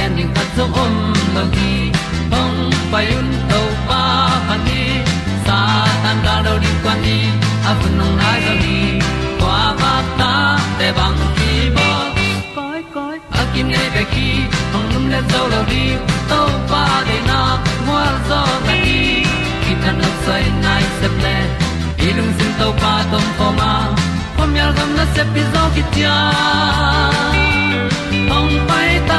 gen ding khat zo om lo gi hong pai un to pa pa ni sa tan da do di kwan ni a bu nong nai zo ni kwa ba ta te bang ki bo koi koi a kim nei be ki hong lum le zo lo di to pa de na mo zo ta ni ki tan no sai nai se ple ilung sin to pa tom pa ma. Pom yal gam na se pi zo ki tia hong pai ta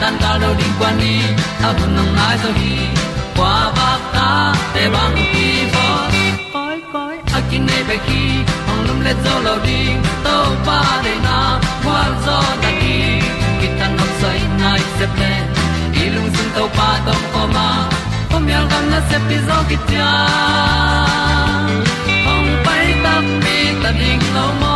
tan ga do đi qua ni. A bu nang mai zo gi qua ba ta te bang ki bo koi koi a kin nei be ki ong lum le zo lo di to pa de na, qua zo ta ki ki tan nok sai nai se đi lung sun to pa tom ko ma. Pom yal gam na se pi zo ki tia ong pai ta mi ta ding lo mo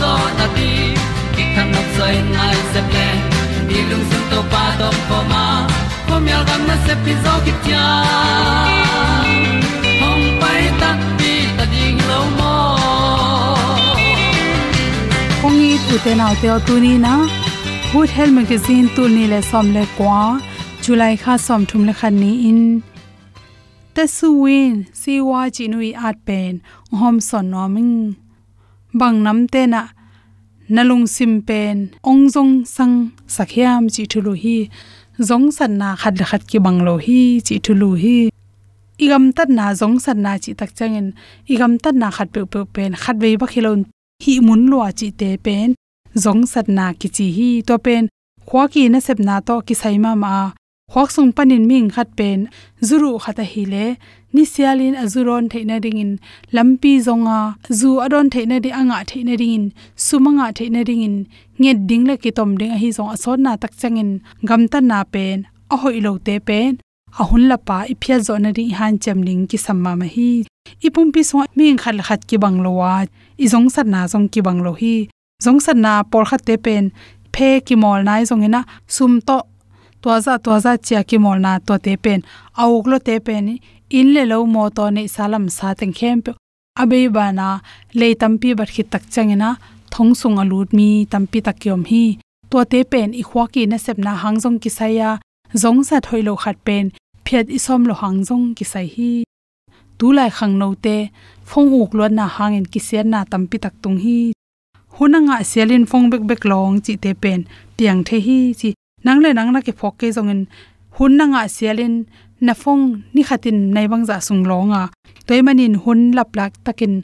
zo na ti ki kan nok sai nai se ple ni lung sun to pa to pa ma. Ko mi al gam na se pi zo ki tia hom pai ta ti ta ding lo mo kong ni tu te nau te tu ni na good health magazine tu ni le som le kwa july kha som thum le khan ni in. Tesuwin siwa chinui si at pen hom son no ming bang nam te na nalung sim pen ong jong sang sakhyam chi thulu hi, zong san na khat khat ki banglo hi chi thulu hi. Igam tat na zong san na chi tak changin igam tat na khat pe pe pen, khat vei ba khilon hi mun lo chi te pen. Zong san na ki chi hi to pen khwa ki na sep na to ki saima ma khwak sung panin ming khat pen, zuru khata hi le, ni sialin azuron theina ding in lampi zonga, zu adon theina di anga theina ding in sumanga theina ding in nge ding le ki tom ding a hi zong asot na tak changin gamta na pen, a hoi lo te pen, a hun la pa i phia zo na ri han chem ning ki samma ma hi. Ipum pi so ming khal khat ki banglowa i zong sat na zong ki banglo hi. Zong sat na por khat te pen, phe ki mol nai zong ina, sum to twaza twaza chia ki molna to te pen auk te pen in le lo mo to ne salam sa teng khem pe. Abe bana le tampi bat khit tak changena thong sung alut mi tampi takyom hi. To te pen i khwa ki na sep na hangjong ki saya zong sa thoilo khat pen, phiat isom lo hangjong ki sai hi. Tu lai khang no te, phong uk lo na hangin ki ser na tampi tak tung hi. Hunanga selin phong bek bek long chi te pen piang the hi chi nang le nang na ke phok ke zongin nga sialin, na phong ni khatin nei bang za sung lo nga toy manin hun lap lak takin,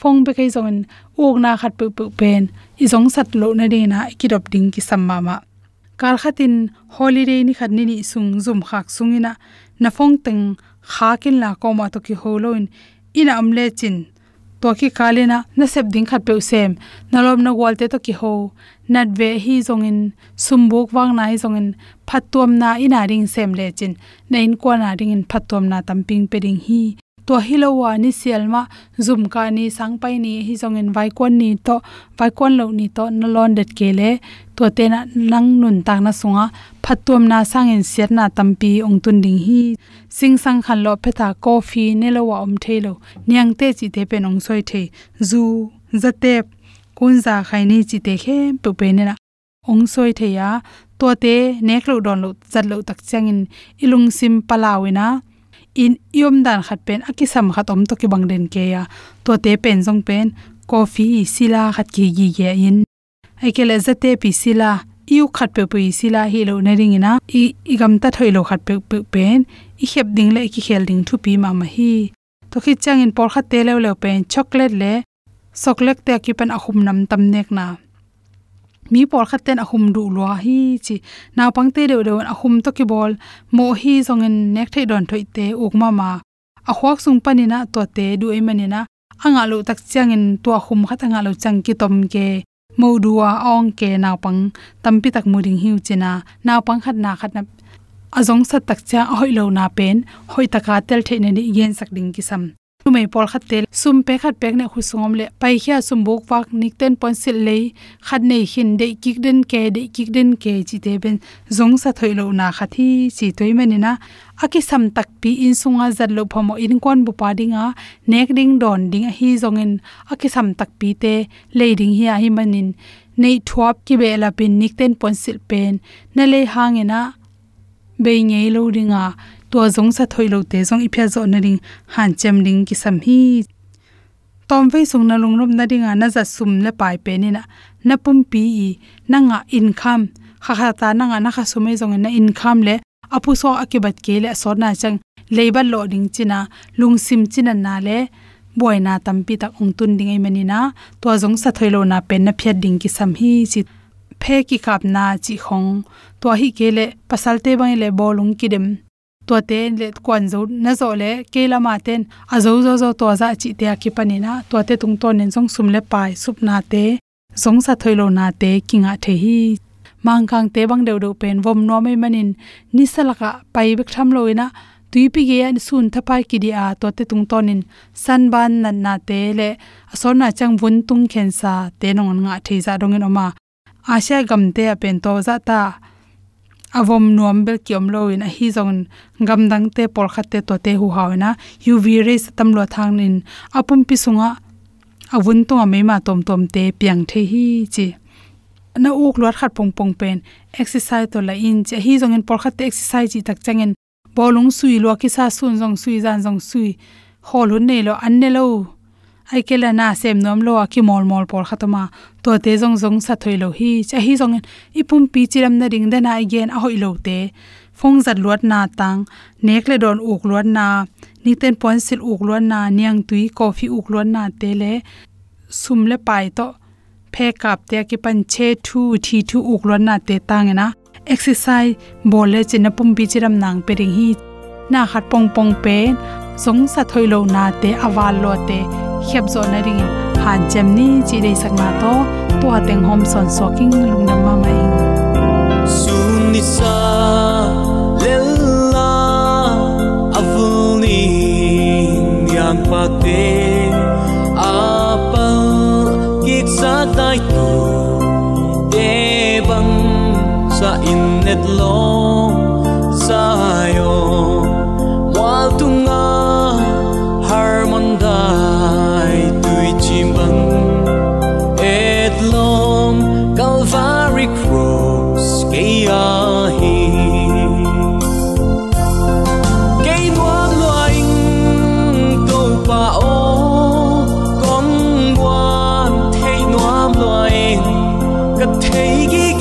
phong be kai zongin ok na khat pu pu pen. I zong sat lo na de na, ki dop ding ki sam ma ma. Kal khatin, holiday ni khat ni ni sung zum khak sungina na phong teng, kha kin la ko ma to ki holoin ina amle chin. To ki kalena na sep ding khat pe sem. Nalom na walte to ki ho nat ve hi zongin sumbuk wang nai zongin phatom na ina ring sem le chin. Na in ko na ring in phatom na tamping pe ding hi. To hilowa ni selma zum ka ni sangpai ni hi zongin vai kon ni to, vai kon lo ni to na lon det kele to te na nang nun tak na sunga, phatom na sangin set na tampi ong tun ding hi. Sing sang khan lo phetha coffee ne lo wa om thelo niang te chi te pe nong soi the zu zate kun za khai ni chi te khe pu pe ne na ong soi the ya, to te nek lo don lo chat lo tak changin ilung sim palawina in yom dan khat pen, akisam khat om to ki bang den ke ya. To te pen jong pen, coffee sila khat ki gi ge in. Ai ke le zate pi sila, iu khat pe pu sila hi lo na ring ina. I igam ta thoi lo khat pe pe pen, i khep ding le ki khel ding thu pi ma ma hi. To khi chang in por khat te le le pen, chocolate le chocolate te ki pen ahum nam tam nek na. Mi por khat ten ahum du lo hi chi. Na pang te de de ahum to ki bol. Mo hi zong en nek thei don thoi te uk ma ma. A khwak sung panina to te du e manina anga lo tak chang in to ahum khat anga lo chang ki tom ke. Modua ong ke na pang tampi tak muring hiu china na. Pang khat na khat na. Azong sat tak cha hoi lo na pen. Hoi taka tel the ne ni yen sak ding ki sam tu tumei pol khat tel sum pe khat pek ne khusongom le pai khia sum bok wak nik ten pon sil le khat nei hin de kik den ke de kik den ke chi te ben. Zong sa thoi lo na khathi chi toi mani na aki sam tak pi in sunga zat lo phomo in kon bu pa dinga nek ding don ding hi zong zongin aki sam tak pi te le ding hi a hi manin nei thuap ki be la pin nik ten pon sil pen. Na le hangena be ngei lo ringa to zong sa thoi lo te zong ipya zo na ring han chem ring ki sam hi tom ve sung na lung rom na ringa na za sum le pai pe ni na na pum pi i na nga income kha kha ta na nga na kha sume zong na income le apu so akibat ke le so na chang labor lo ding china lung sim china na le boina tampi tak ong tun ding ai mani na to zong sa thoilo na pen na phiat ding ki sam hi chi phe ki kap na chi khong to hi ke le pasal te bai le bolung ki dem to ten le kwan zo na zo le ke la ma ten, a zo zo zo to za chi te ki pani na to te tung ton nen jong sum le pai, sup na te, zong sa thoilo na te kinga the hi. Mang kang te bang deu deu pen, vom no mai e manin, ni salaka pai bek tham loina e tui pi ge an sun thapai ki dia to te tung tonin san ban nan na te le so na chang vun tung khen sa, te nong nga thei za dong en oma. Asya gam te a pen to za ta avom nuam bel kiom lo in a hi zong gam dang te por khat te to te hu hawna uv rays tam lo thang nin. Apum pi sunga, avun to me ma tom tom te piang the hi chi. Na uk lot khat pong pong pen, exercise to la in che hi zong in por khat te exercise chi tak changen bolung sui lo ki sa sun zong sui, zan zong sui. Hol hun nei lo, an ne lo ai kela na sem nom lo ki mol mol por khatama to te jong jong sa thoi lo hi. Cha hi jong ipum pi chiram na ring dana again a hoi lo te. Phong zat luat na tang. Nek le don uk luat na. Ni ten pon sil uk luat na. Niang tui coffee uk luat na te le. Sum le pai to. Phe kap te ki pan che thu, thi thu uk luat na te tang na exercise bole china pum pi chiram nang pe ring hi. Na khat pong pong pe. Zong sa thoi lo na te awal lo te khep zo na ri han chem ni chi dei sak na to to ateng hom son soking lung nam ma mai. Sun ni sa lella avuni yang pa te apa kit sa tai tu te bang sa innet lo. take it.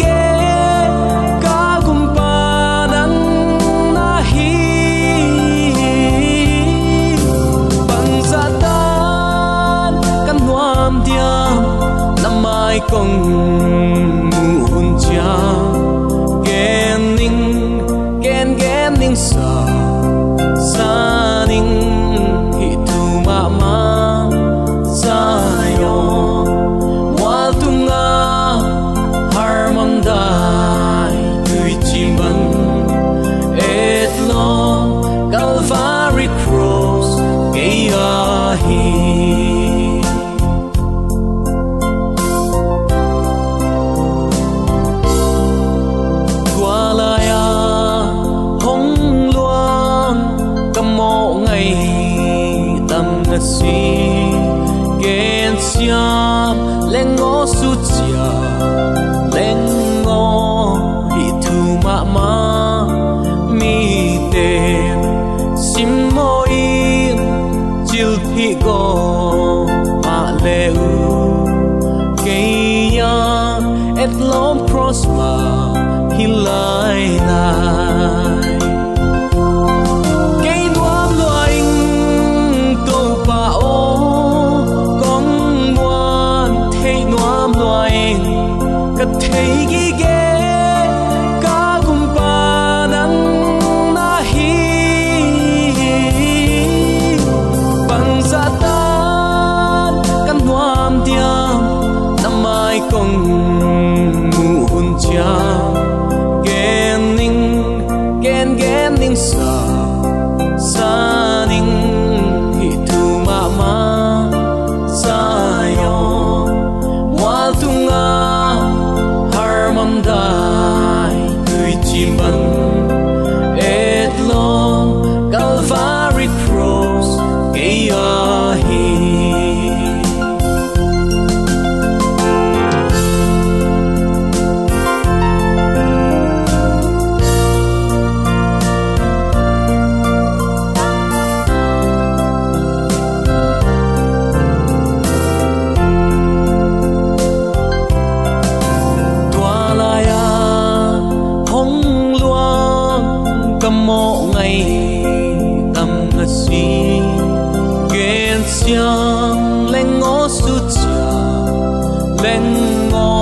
上令我說着，令我。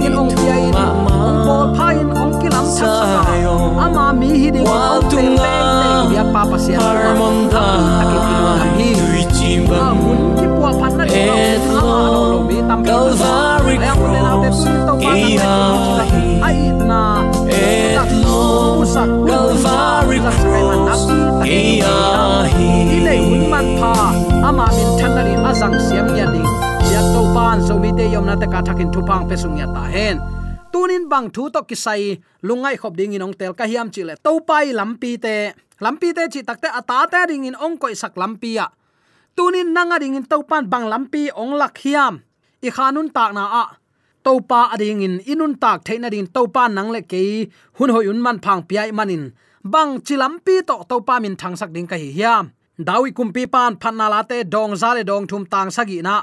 Tin ong pia in ong bol phain ong kilam thak saka ama mi hi ding ong te te te ya pa pa sia harmon da takin ilwa hi a hun ki puwa phan na ni ama no lo bi tam ki cross ya ai na et lo calvary cross ya hi ile hun man pha ama min than na ni azang siam ya ding ya to pan so mi te yom na ta ka thakin thupang pe sung ya ta hen tunin bang thu to kisai lungai khop ding in ong tel ka hiam chile to pai lampi te lampi te chi takte ata te ding in ong koi sak lampi ya tunin nanga ding in to pan bang lampi ong lak hiam i khanun tak na a to pa ading in inun tak theina din to pa nang le ke hun hoi un man phang piai manin bang chilampi to to pa min thang sak ding ka hi hiam dawi kumpi pan phanna la te dong zale dong thum tang sagi na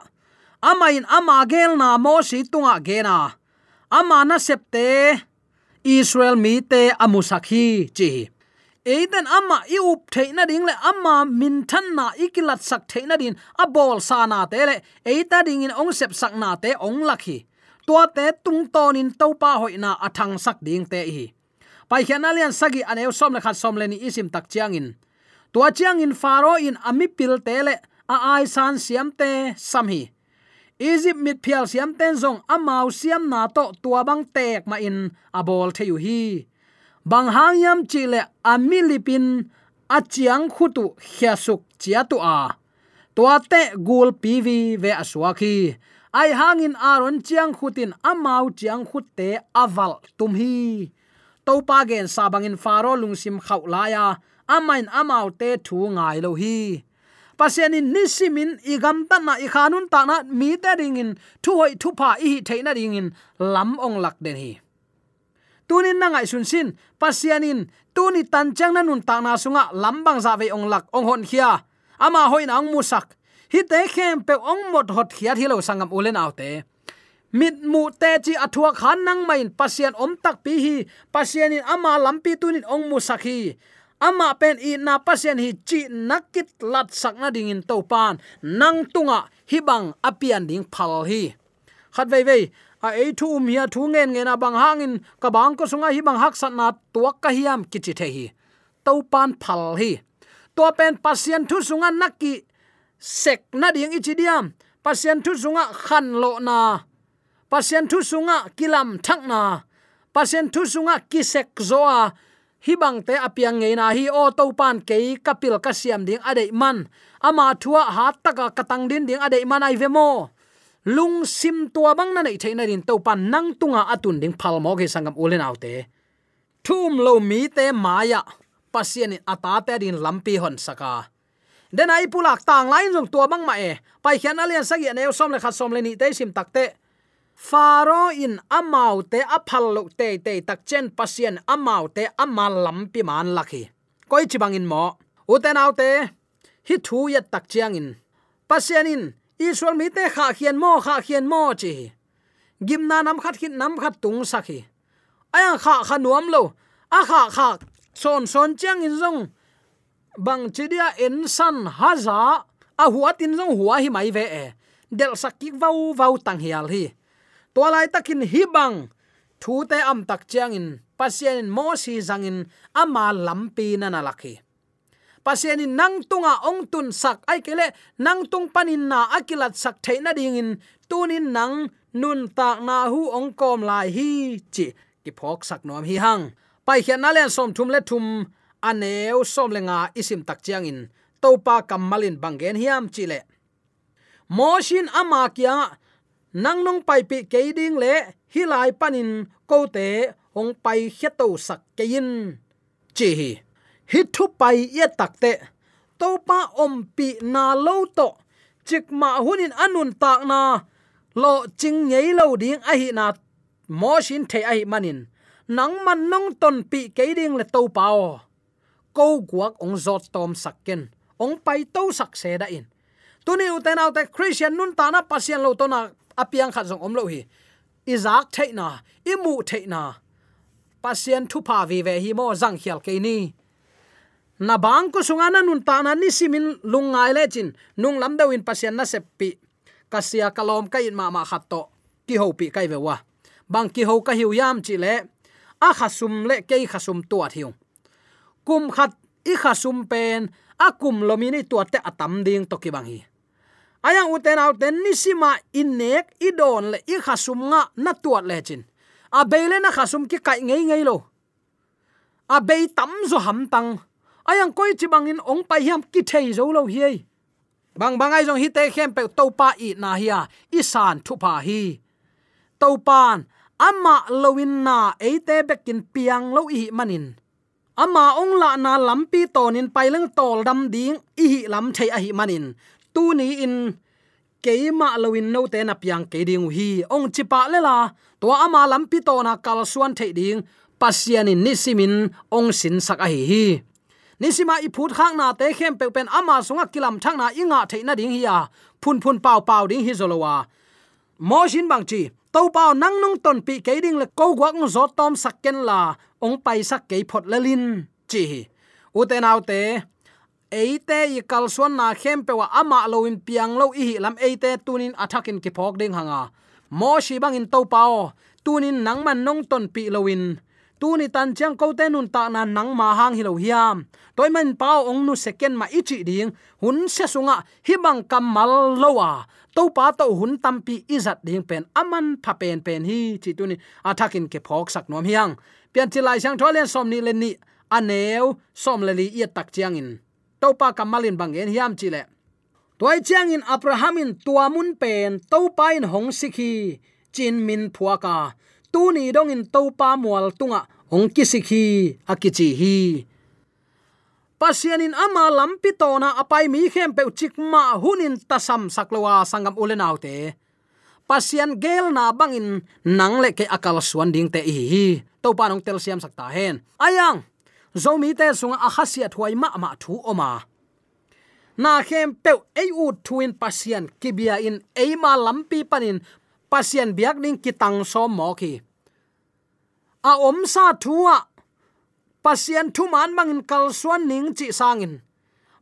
amain ama gel na mo si tunga gena. Ama na septe israel mi te amusakhi chi. Eiden ama i up theina ding le ama min than na ikilat sak theina din a bol sa na te le. Eita ding in ong sep sak na te ong lakhi. Tua te tung ton in to pa hoi na athang sak ding te hi. Pai khian alian sagi aneu som le khat som le ni isim tak chiang in. Tua chiang in faro in ami pil te le a ai san siam te sam hi egypt mit phial siam ten zong amau siam na to tua bang tek ma in abol theu hi. Bang hang yam chile amilipin achiang khutu khia chia tu a. Tua te gul pv ve aswa khi. Ai hangin aron chiang khutin amau chiang khut te aval tum hi. To pa gen sabangin faro lungsim khau laya amain amau te thu ngai lo hi pasianin nisimin igam tan na ikhanun ta na mi ta ringin thu hoi thu pa i theina ringin, lam ong lak den hi. Tunin na ngai sun sin, pasianin tuni tan chang na nun ta na sunga lambang za ve ong lak ong hon khia. Ama hoi na ang musak hi te khem pe ong mot hot khia thilo sangam ulen autte mit mu te chi athua khan nang main pasian om tak pi hi. Pasianin ama lampi tunin ong musak hi ama pen i na pasien hi chi nakit lat sakna ding in pan nang tunga hibang apian ding phal hi. Khat vei vei, a e thu um hia thu ngen ngen abang hangin ka bang ko sunga hi bang hak sat na tuak ka hiam kichi the hi. Topan phal hi. To pen pasien thu sunga nakki sek na ding ichi diam. Pasien thu sunga khan lo na. Pasien thu sunga kilam thak na. Pasien thu sunga kisek zoa hi bang te apiang ngei na hi o to pan ke kapil ka siam ding ade man. Ama thua ha taka katang din ding ade man ai vemo lung sim tua bang na nei theina rin to pan nang tunga atun ding phal mo ge sangam ulen autte thum lo mi te maya. Pasien ata te din lampi hon saka. Den ai pulak tang lain jong tua bang ma e. Pai khian alian sagi ne som le khat som le ni te sim takte faro in amau te aphal lo te te tak chen pasien amau te amal lampi man lakhi koi chibang in mo. Uten autte hi thu ya tak chiang in. Pasien in, israel mi te kha khian mo, kha khian mo chi. Gimna nam khat khit nam khat tung sakhi aya kha kha nuam lo. A kha kha son son chiang in zong. Bang chidia en san haza a huatin zong huwa hi mai ve e. Del sakik vau vau tang hial hi tolai takin hibang. Thu te am tak chiang in pasien mo si zangin. Ama lampi na na pasien in nang tunga ong tun sak ai kele. Nang tung panin na akilat sak theina dingin. Tunin nang nun ta na hu ong kom lai hi chi. Ki phok sak nom hi hang. Pai khian na len som thum le thum. Aneu som lenga isim tak chiang in topa kamalin bangen hiam chile moshin ama kya nang nong pai pi ke ding le, hi lai panin ko te ong pai kheto sak ke kein chi hi hit thu pai ye tak te to pa om pi na lo to, chik ma hunin anun tak na, lo ching ngei lo ding a hi na, mo shin the a hi manin. Nang man nong ton pi ke ding le to pa o. Ko guak ong zot tom sakken ong pai to sak se da in. Tuni uten out christian nun ta na pasien lo to na apiang khat jong omlo hi. Izak theina imu theina pasien thu pa vi ve hi mo zang khial ke ni. Na bang ko sunga na nun ta na ni simin lungai le chin. Nung lam dawin pasien na seppi kasia kalom kai ma ma khat to. Ki ho pi kai vewa bang ki ho ka hiu yam chi le. A khasum le ke khasum tu athiu kum khat i khasum pen, a kum lomini tu te atam ding to ki bang hi ayang uten out ten nisima inek idon le, i khasum nga na tuat le chin. A beile na khasum ki kai ngei ngei lo. A bei tam zo ham tang. Ayang koi chi bangin ong pai hiam ki thei zo lo hi bang bang ai jong hi te khem pe to pa i na hi isan thu pa hi. To pan, ama lowin na e bekin piang lo i manin. Ama ong la na lampi tonin pailang tol dam ding i hi lam thei a hi manin tu ni in keima lowin no te na piang ke ding hi. Ong chipa le la to ama lampi to na kal suan the ding. Pasianin nisimin, ong sin sak a hi hi. Nisima i phut khang na te khem pe pen ama sunga kilam thang na inga theina ding hiya phun phun pau pau ding hi zolowa mo shin bang chi, to pau nang nong ton pi ke ding le ko gwak ng zo tom sakken la. Ong pai sak ke phot lelin chi u te nau te eite i kalsuan na khem pewa ama loin piang lo i lam eite tunin attackin ki phok ding hanga. Mo shi bang in to pao tunin nang man nong ton pi loin tuni tan chang ko te nun ta na nang ma hang hi lo hiam. Toy man pao ong nu second ma ichi ding. Hun se sunga hi bang kamal lowa to pa to hun tampi izat ding pen. Aman pha pen pen hi chi tu ni athakin ke phok sak nom hiang. Pian chi lai sang tholen som ni len ni. Aneu som leli i tak chiang in topa kamalin bangen hiam chile. Toy chiang in abrahamin tuamun pen topa in hong sikhi, chin min phuaka. Tu ni dong in topa mual tunga, hong kisikhi akichi hi. Pasianin ama lampi tona apai mi khem pe chikma hunin tasam saklowa sangam ulenaute pasian gel na bangin nang le ke akal suan ding te hi to pa nong tel siam sakta hen. Ayang! Zomi te sunga khasia thuai ma ma thu oma. Na khem pe ei u thuin pasian kibia in ei ma lampi panin pasian biak ning kitang so mo ki. A om sa thua pasian thu man mangin kal suan ning chi sangin.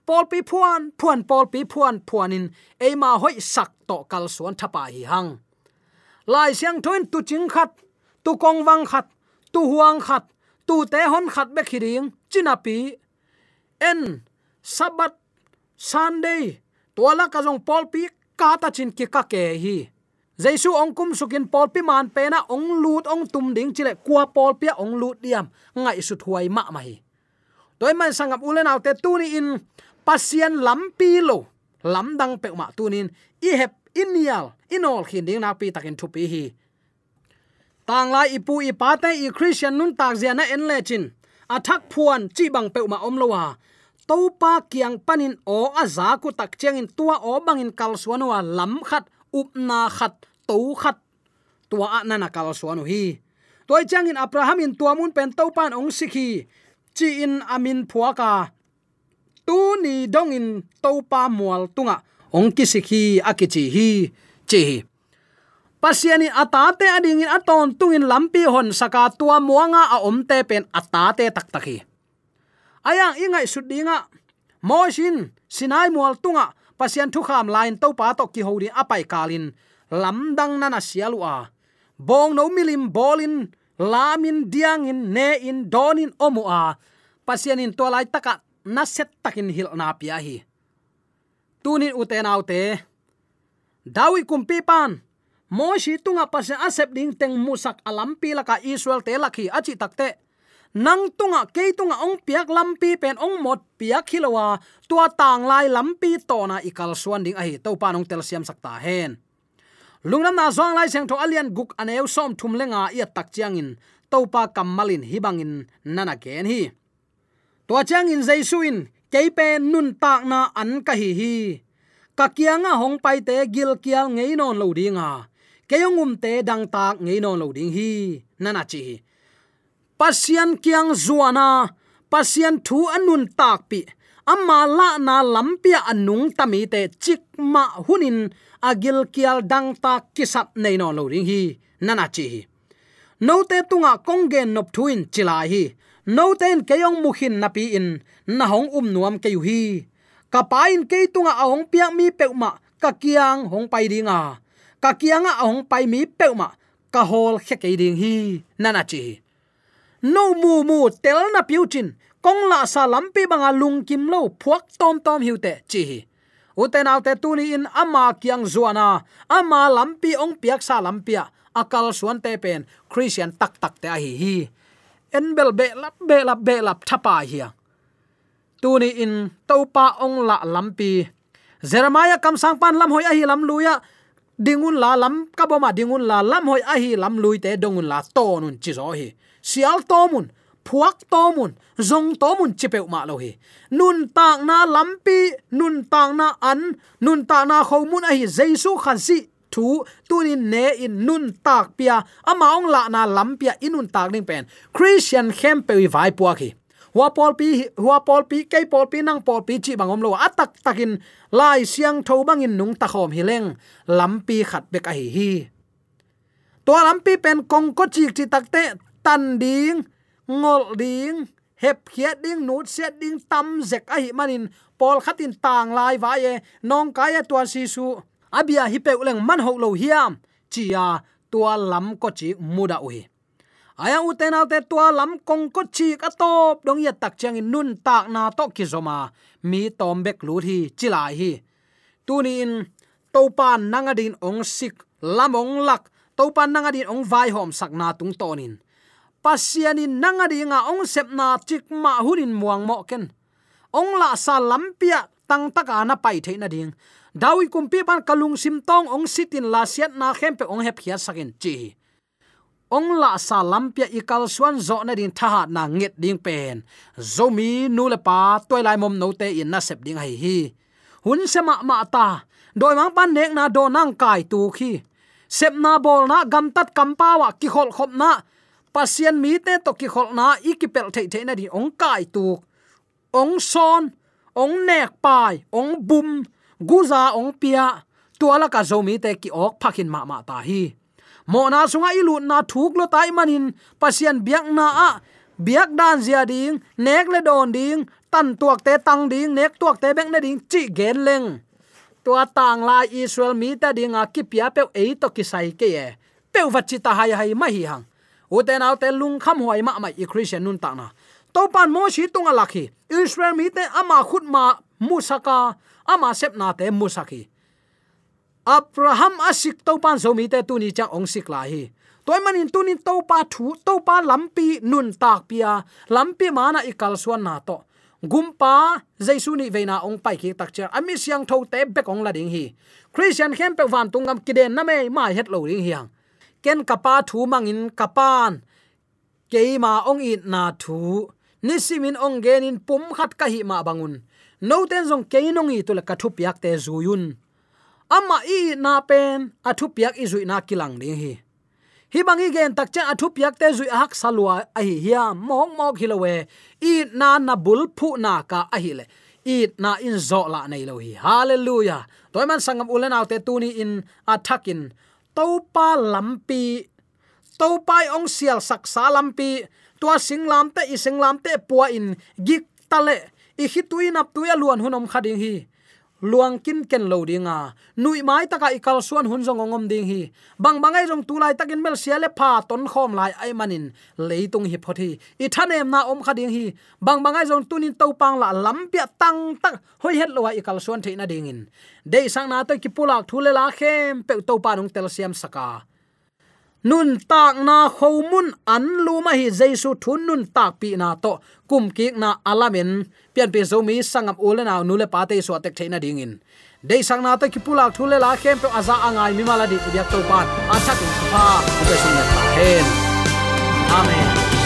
Pol pi phuan phuan pol pi phuan phuanin eima hoi sak to kal suan thapa hi hang. Lai siang thoin tu ching khat, tu kong wang khat, tu huang khat tu te hon khat be khiring chinapi en sabat sunday tola ka jong pol pi ka ta chin ki ka ke hi. Jaisu ong kum sukin pol pi man pe na ong lut ong tum ding chile kwa pol pi ong lut diam, ngai su thuai ma mai toy man sangap ulen autte tuni in pasien lampi lo lamdang pe ma tunin i hep inial inol khin ding na pi takin thupi hi tang lai ipu i pa te i christian nun tak zia na en le chin. Athak phuan chi bang pe ma om lowa to pa kiang panin o aza ku tak cheng in tua o bangin kal suanwa lam khat, up na khat to khat. Tua na na kal suanu hi. Toy chang in abraham in tua mun pen to pan ong sikhi. Chi in amin phuaka tu ni dong in to pa mual tunga. Ong ki sikhi akichi hi. Chi pasiani atate adingin aton tungin lampi hon saka tua muanga a omte pen atate taktaki. Ayang ingai sudinga moshin sinai mual tunga. Pasian thu kham line to pa to ki hori apai kalin. Lamdang nana sialua. Bong no milim bolin, lamin diangin ne in donin omua. Pasianin to lai taka na set takin hil na pia hi tunin uten autte dawi kumpi pan moshi tunga pase asep ding teng musak alampi à laka israel te lakhi achi takte nang tunga ke tunga ong piak lampi pen ong mot piak khilowa tua tang lai lampi to na ikal suan ding ahi to panong tel siam sakta hen lungnam na zong lai seng tho alian guk aneu som thum lenga ia tak chiang in to pa kamalin hibangin nana ken hi. To chiang in jaisuin keipe nun tak na an ka hi hi. Ka kianga hong pai te gil kial ngei non lo dinga keyongum te dang tak ngei non lo ding hi. Nana chi pasian kyang zuana pasian thu anun tak pi. Amma la na lampia anung tami te chikma hunin. Agil kial dang ta kisat nei no lo ring hi. Nana chi hi. No te tunga kongen nop thuin chila hi. No ten keyong mukhin napi in. Na hong um nuam ke yu hi. Kapain in ke tunga ahong piak mi peuma ka kiang hong pai dinga ka kianga ong pai mi peuma ka hol khe ke ding hi, nana chi. No mu mu tel na piuchin kong la sa lampi banga lung kim lo phuak tom tom hiute chi uten autte tuni in ama kiang zuana ama lampi ong piak sa lampia, akal suan te pen, christian tak tak te hi hi. En bel be lap be lap be lap thapa hi tuni in topa ong la lampi. Jeremiah kam sang pan lam hoi a hi lam luya dingun la lam, ka boma dingun la lam hoi a hi lam lui te dongun la to nun chi zo hi. Sial to mun phuak to mun, zong to mun chipe ma lo hi. Nun tak na lampi nun tak na an, nun tak na khomun a hi jesu khan si thu, tunin ne in nun tak pia amaong la na lampia inun tak ning pen. Christian khem pe vai puak hi hua pol pi hua pol pi kai pol pi nang pol pi chi bangom lo atak takin lai siang tho bangin nung ta khom hileng. Lampi khat bek a hi hi. To lampi pen kong ko chi chi takte tan ding, ngol ding, hep khia ding, nut set ding, tam zek a hi manin. Pol khatin tang lai wa ye, nong ka ya tua si su. Abia hi pe uleng man ho lo hiam. Chia tua lam ko chi muda ui aya uten alte tua lam kong ko chi ka top dong ya tak chang in nun tak na to ki zoma mi tom bek lu hi chila hi. Tuni in topan nangadin ong sik lamong lak topan nangadin ong vai hom sak na tung tonin pasianin nanga dinga ong sepna chik ma hunin muang mo ken. Ong la sa lampia tang taka na pai theina ding. Dawi kumpi ban kalung sim tong ong sitin la siat na khem pe ong hep hiat sakin chi ong la sa lampia ikal suan zo na din tha na nget ding pen. Zomi nu le pa toy lai mom no te in na sep ding hai hi. Hun se ma ma ta. Doi mang pan nek na do nang kai tu khi. Sep na bol na gam tat kam pa wa ki khol khop na. Pasien mi te to ki khol na ikipel thei thei na di ong kai tu. Ong son, ong nek pai, ong bum guza ong pia. Tuala ka zomi te ki ok phakin ma ma ta hi mo na sunga ilu na thuk lo tai manin pasian biak na a. Biak dan zia ding, nek le don ding, tan tuak te tang ding, nek tuak te bek na ding, chi gen leng. Tua tang la israel mi ta ding a ki pia pe e to ki sai ke ye. Pe wat chi ta hai hai ma hi hang. U te nau te lung kham hoi ma ma i christian nun ta na. To pan mo shi tunga lakhi israel mi te ama khut ma musaka, ama sep na te musaki abraham asik to pan zo mi te tu ni cha ong sik la hi. Toy manin tunin to pa thu to pa lampi nun tak pia. Lampi mana ikal suan na to. Gumpa, jaisu ni veina ong pai ki tak cha ami siang tho te bek ong la ding hi. Christian khem pe van tungam kiden na me ma het lo ding hiang ken kapa thu mangin kapan. Keima ong it na thu. Nisimin ong genin pum khat ka hi ma bangun. No ten zong keinong i tula kathu piak te zuyun ama i na pen athu piak i zui na kilang ding hi. Hi bangi gen tak cha athu piak te zui hak salwa a hi hiya mok mok hilowe i na na bul phu na ka a hi le. I na in zo la nei lo hi. Hallelujah. Toy man sangam ulen autte tuni in athakin topa lampi. Topai ong sial sak sa lampi. Tua singlam te, i singlam te puwa in gik tale i hitui ap tuya luan hunom khading hi luang kin ken lo dinga. Nui mai taka ikal suan hun zong ngom ding hi. Bang bangai tu lai takin mel siale pha ton khom lai ai manin. Leitung hi phothi i thanem na om khading hi. Bang bangai jong tunin to pang la lampia tang tak hoi het lo ikal suan theina dingin dei sang na to ki pulak thule la khem pe to pa nong tel siam saka nun tak na khomun an luma hi jaisu thun nun tak pi na to. Kum ki na Alamin pian pe zomi sangam ule na nule pate so tek theina ding in. Dei sang na ta ki pula thule la khem pe aza angai mi mala di ubyak to pan. Acha in pha pe sung na hen. Amen.